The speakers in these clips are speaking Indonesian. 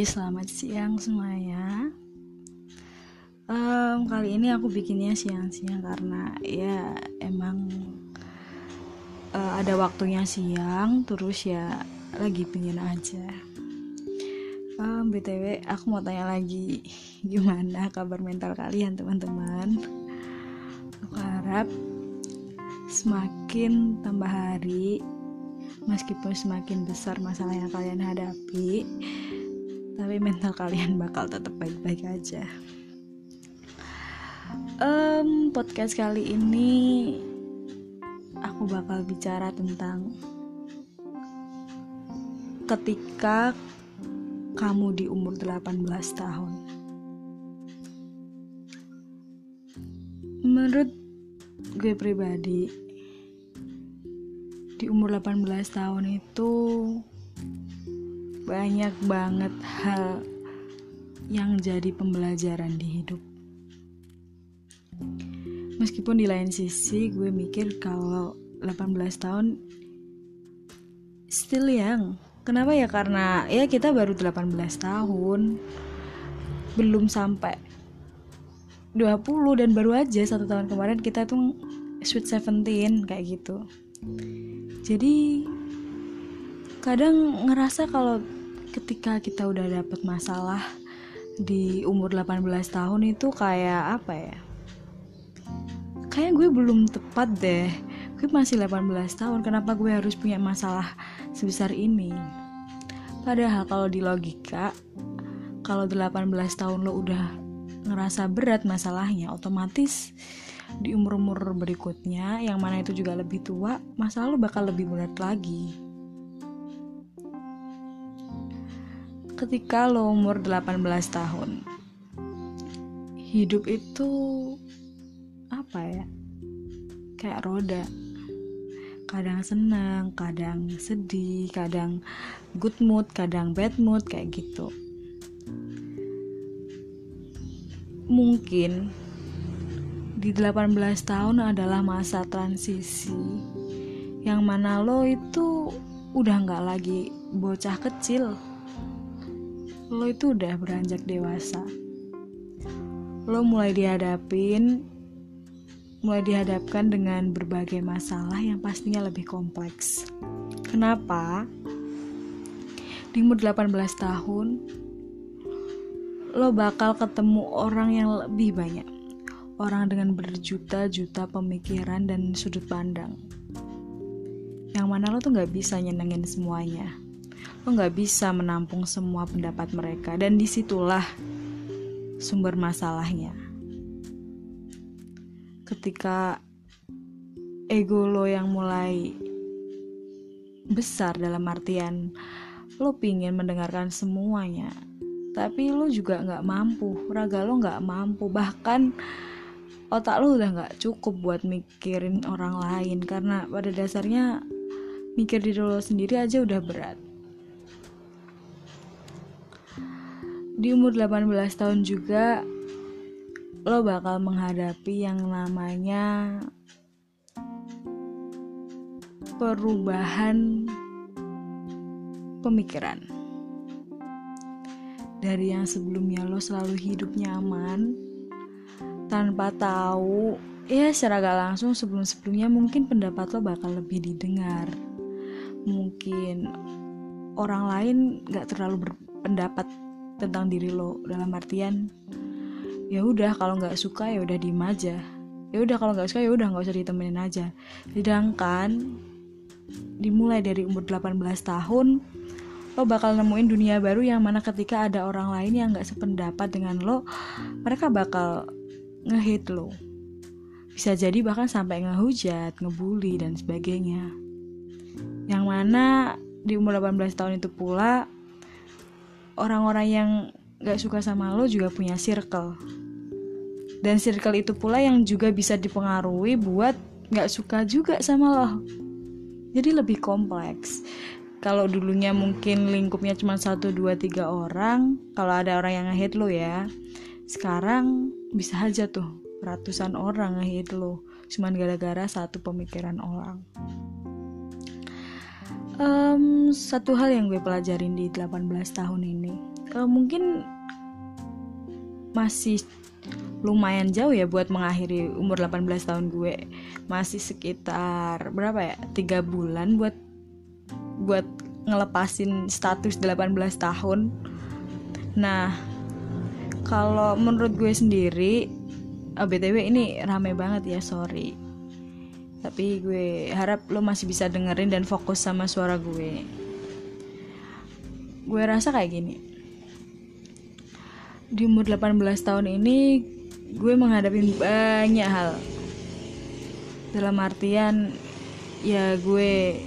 Selamat siang semuanya. Um, kali ini aku bikinnya siang-siang karena ya emang uh, ada waktunya siang, terus ya lagi pingin aja. Um, btw, aku mau tanya lagi gimana kabar mental kalian teman-teman. Aku harap semakin tambah hari meskipun semakin besar masalah yang kalian hadapi tapi mental kalian bakal tetap baik-baik aja. Um, podcast kali ini aku bakal bicara tentang ketika kamu di umur 18 tahun. Menurut gue pribadi di umur 18 tahun itu banyak banget hal yang jadi pembelajaran di hidup. Meskipun di lain sisi gue mikir kalau 18 tahun still young. Kenapa ya? Karena ya kita baru 18 tahun. Belum sampai 20 dan baru aja satu tahun kemarin kita tuh sweet 17 kayak gitu jadi kadang ngerasa kalau ketika kita udah dapet masalah di umur 18 tahun itu kayak apa ya? Kayak gue belum tepat deh. Gue masih 18 tahun kenapa gue harus punya masalah sebesar ini? Padahal kalau di logika kalau 18 tahun lo udah ngerasa berat masalahnya otomatis di umur-umur berikutnya yang mana itu juga lebih tua masalah lo bakal lebih berat lagi ketika lo umur 18 tahun. Hidup itu apa ya? Kayak roda. Kadang senang, kadang sedih, kadang good mood, kadang bad mood kayak gitu. Mungkin di 18 tahun adalah masa transisi yang mana lo itu udah nggak lagi bocah kecil lo itu udah beranjak dewasa lo mulai dihadapin mulai dihadapkan dengan berbagai masalah yang pastinya lebih kompleks kenapa di umur 18 tahun lo bakal ketemu orang yang lebih banyak orang dengan berjuta-juta pemikiran dan sudut pandang. Yang mana lo tuh gak bisa nyenengin semuanya. Lo gak bisa menampung semua pendapat mereka. Dan di situlah sumber masalahnya. Ketika ego lo yang mulai besar dalam artian lo pingin mendengarkan semuanya tapi lo juga gak mampu raga lo gak mampu bahkan otak lu udah nggak cukup buat mikirin orang lain karena pada dasarnya mikir diri lo sendiri aja udah berat di umur 18 tahun juga lo bakal menghadapi yang namanya perubahan pemikiran. Dari yang sebelumnya lo selalu hidup nyaman tanpa tahu ya secara gak langsung sebelum-sebelumnya mungkin pendapat lo bakal lebih didengar. Mungkin orang lain gak terlalu berpendapat tentang diri lo dalam artian ya udah kalau nggak suka ya udah diem aja ya udah kalau nggak suka ya udah nggak usah ditemenin aja sedangkan dimulai dari umur 18 tahun lo bakal nemuin dunia baru yang mana ketika ada orang lain yang nggak sependapat dengan lo mereka bakal ngehit lo. Bisa jadi bahkan sampai ngehujat, ngebully, dan sebagainya. Yang mana di umur 18 tahun itu pula, orang-orang yang gak suka sama lo juga punya circle. Dan circle itu pula yang juga bisa dipengaruhi buat gak suka juga sama lo. Jadi lebih kompleks. Kalau dulunya mungkin lingkupnya cuma 1, 2, 3 orang, kalau ada orang yang ngehit lo ya, sekarang bisa aja tuh ratusan orang ngehit lo cuman gara-gara satu pemikiran orang um, satu hal yang gue pelajarin di 18 tahun ini. Uh, mungkin masih lumayan jauh ya buat mengakhiri umur 18 tahun gue. Masih sekitar berapa ya? Tiga bulan buat buat ngelepasin status 18 tahun. Nah kalau menurut gue sendiri oh, btw ini rame banget ya sorry tapi gue harap lo masih bisa dengerin dan fokus sama suara gue. Gue rasa kayak gini. Di umur 18 tahun ini gue menghadapi banyak hal. Dalam artian ya gue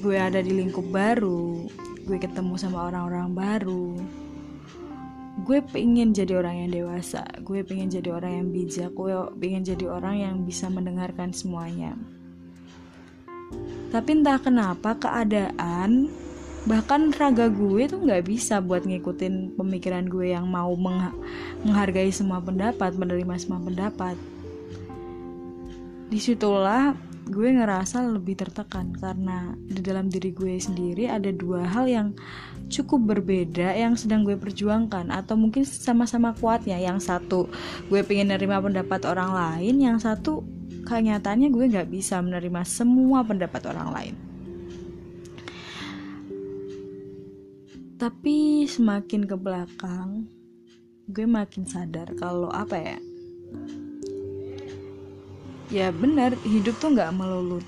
gue ada di lingkup baru gue ketemu sama orang-orang baru gue pengen jadi orang yang dewasa. Gue pengen jadi orang yang bijak. Gue pengen jadi orang yang bisa mendengarkan semuanya. Tapi entah kenapa keadaan bahkan raga gue tuh nggak bisa buat ngikutin pemikiran gue yang mau meng menghargai semua pendapat menerima semua pendapat. Di situlah gue ngerasa lebih tertekan karena di dalam diri gue sendiri ada dua hal yang cukup berbeda yang sedang gue perjuangkan atau mungkin sama-sama kuatnya. Yang satu gue pengen nerima pendapat orang lain. Yang satu kenyataannya gue nggak bisa menerima semua pendapat orang lain. Tapi semakin ke belakang gue makin sadar kalau apa ya ya benar hidup tuh nggak melulu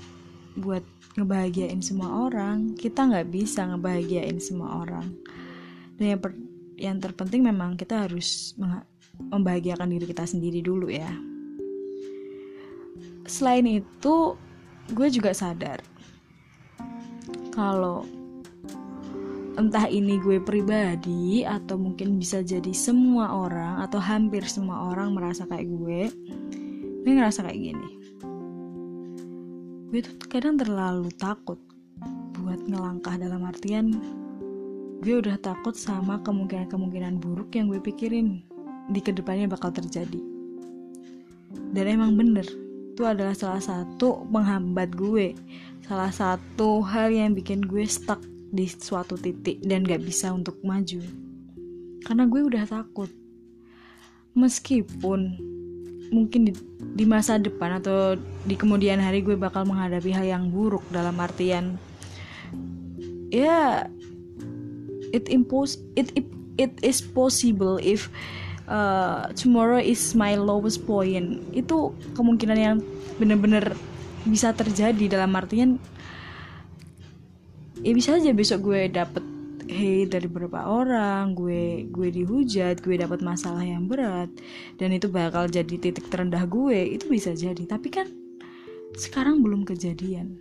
buat ngebahagiain semua orang. Kita nggak bisa ngebahagiain semua orang. Dan yang, per, yang terpenting memang kita harus membahagiakan diri kita sendiri dulu ya. Selain itu gue juga sadar kalau entah ini gue pribadi atau mungkin bisa jadi semua orang atau hampir semua orang merasa kayak gue gue ngerasa kayak gini. Gue tuh kadang terlalu takut buat ngelangkah dalam artian gue udah takut sama kemungkinan-kemungkinan buruk yang gue pikirin di ke depannya bakal terjadi. Dan emang bener itu adalah salah satu penghambat gue. Salah satu hal yang bikin gue stuck di suatu titik dan gak bisa untuk maju. Karena gue udah takut. Meskipun mungkin di, di masa depan atau di kemudian hari gue bakal menghadapi hal yang buruk dalam artian ya it impose it it, it is possible if uh, tomorrow is my lowest point. Itu kemungkinan yang bener-bener bisa terjadi dalam artian ya bisa aja besok gue dapet hate dari beberapa orang gue gue dihujat gue dapat masalah yang berat dan itu bakal jadi titik terendah gue itu bisa jadi. Tapi kan sekarang belum kejadian.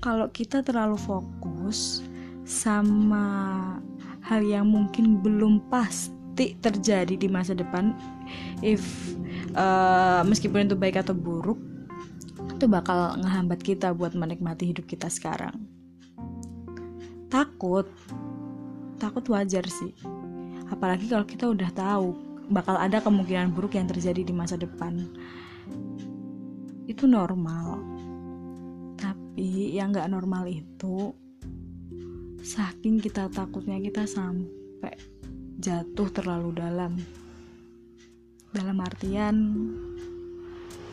Kalau kita terlalu fokus sama hal yang mungkin belum pasti terjadi di masa depan if uh, meskipun itu baik atau buruk itu bakal ngehambat kita buat menikmati hidup kita sekarang takut. Takut wajar sih. Apalagi kalau kita udah tahu bakal ada kemungkinan buruk yang terjadi di masa depan. Itu normal. Tapi yang nggak normal itu saking kita takutnya kita sampai jatuh terlalu dalam. Dalam artian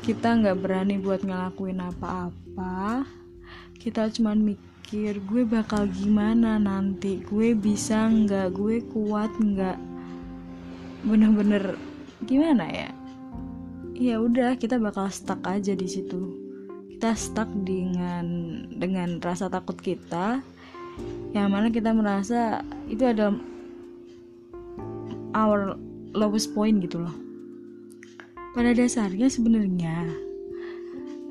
kita nggak berani buat ngelakuin apa-apa. Kita cuma mikir gue bakal gimana nanti? Gue bisa nggak? Gue kuat nggak? Bener-bener gimana ya? Ya udah kita bakal stuck aja di situ. Kita stuck dengan dengan rasa takut kita yang mana kita merasa itu ada our lowest point gitu loh. Pada dasarnya sebenarnya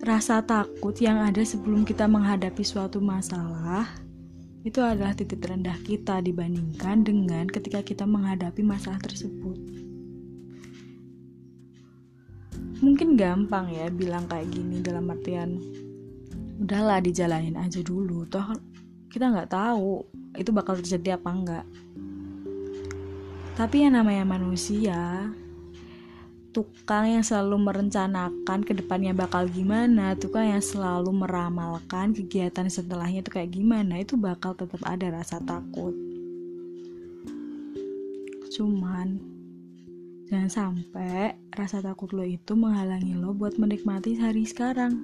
rasa takut yang ada sebelum kita menghadapi suatu masalah itu adalah titik terendah kita dibandingkan dengan ketika kita menghadapi masalah tersebut. Mungkin gampang ya bilang kayak gini dalam artian udahlah dijalanin aja dulu toh kita nggak tahu itu bakal terjadi apa enggak tapi yang namanya manusia tukang yang selalu merencanakan ke depannya bakal gimana, tukang yang selalu meramalkan kegiatan setelahnya itu kayak gimana, itu bakal tetap ada rasa takut. cuman jangan sampai rasa takut lo itu menghalangi lo buat menikmati hari sekarang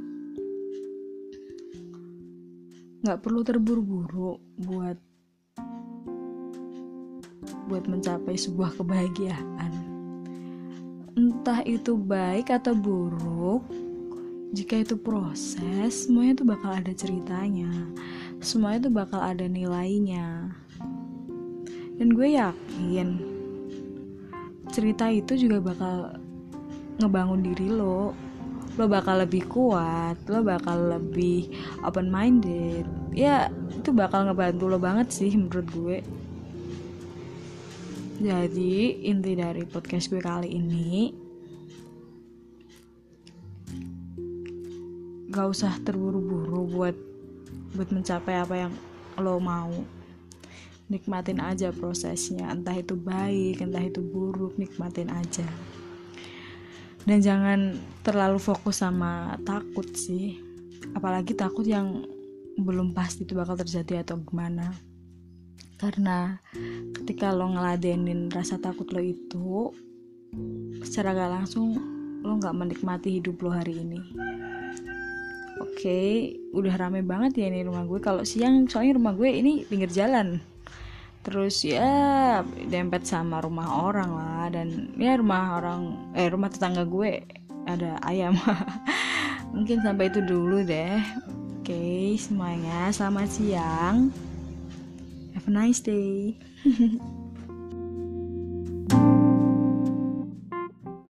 nggak perlu terburu-buru buat buat mencapai sebuah kebahagiaan entah itu baik atau buruk jika itu proses semuanya itu bakal ada ceritanya. Semuanya itu bakal ada nilainya. Dan gue yakin cerita itu juga bakal ngebangun diri lo. Lo bakal lebih kuat lo bakal lebih open minded ya itu bakal ngebantu lo banget sih menurut gue. Jadi inti dari podcast gue kali ini gak usah terburu-buru buat buat mencapai apa yang lo mau. Nikmatin aja prosesnya entah itu baik entah itu buruk nikmatin aja. Dan jangan terlalu fokus sama takut sih. Apalagi takut yang belum pasti itu bakal terjadi atau gimana. Karena ketika lo ngeladenin rasa takut lo itu secara gak langsung lo gak menikmati hidup lo hari ini oke okay, udah rame banget ya ini rumah gue. Kalau siang soalnya rumah gue ini pinggir jalan. Terus ya dempet sama rumah orang lah. Dan ya rumah orang eh rumah tetangga gue ada ayam. Mungkin sampai itu dulu deh. Oke okay, semuanya. Selamat siang. Have a nice day.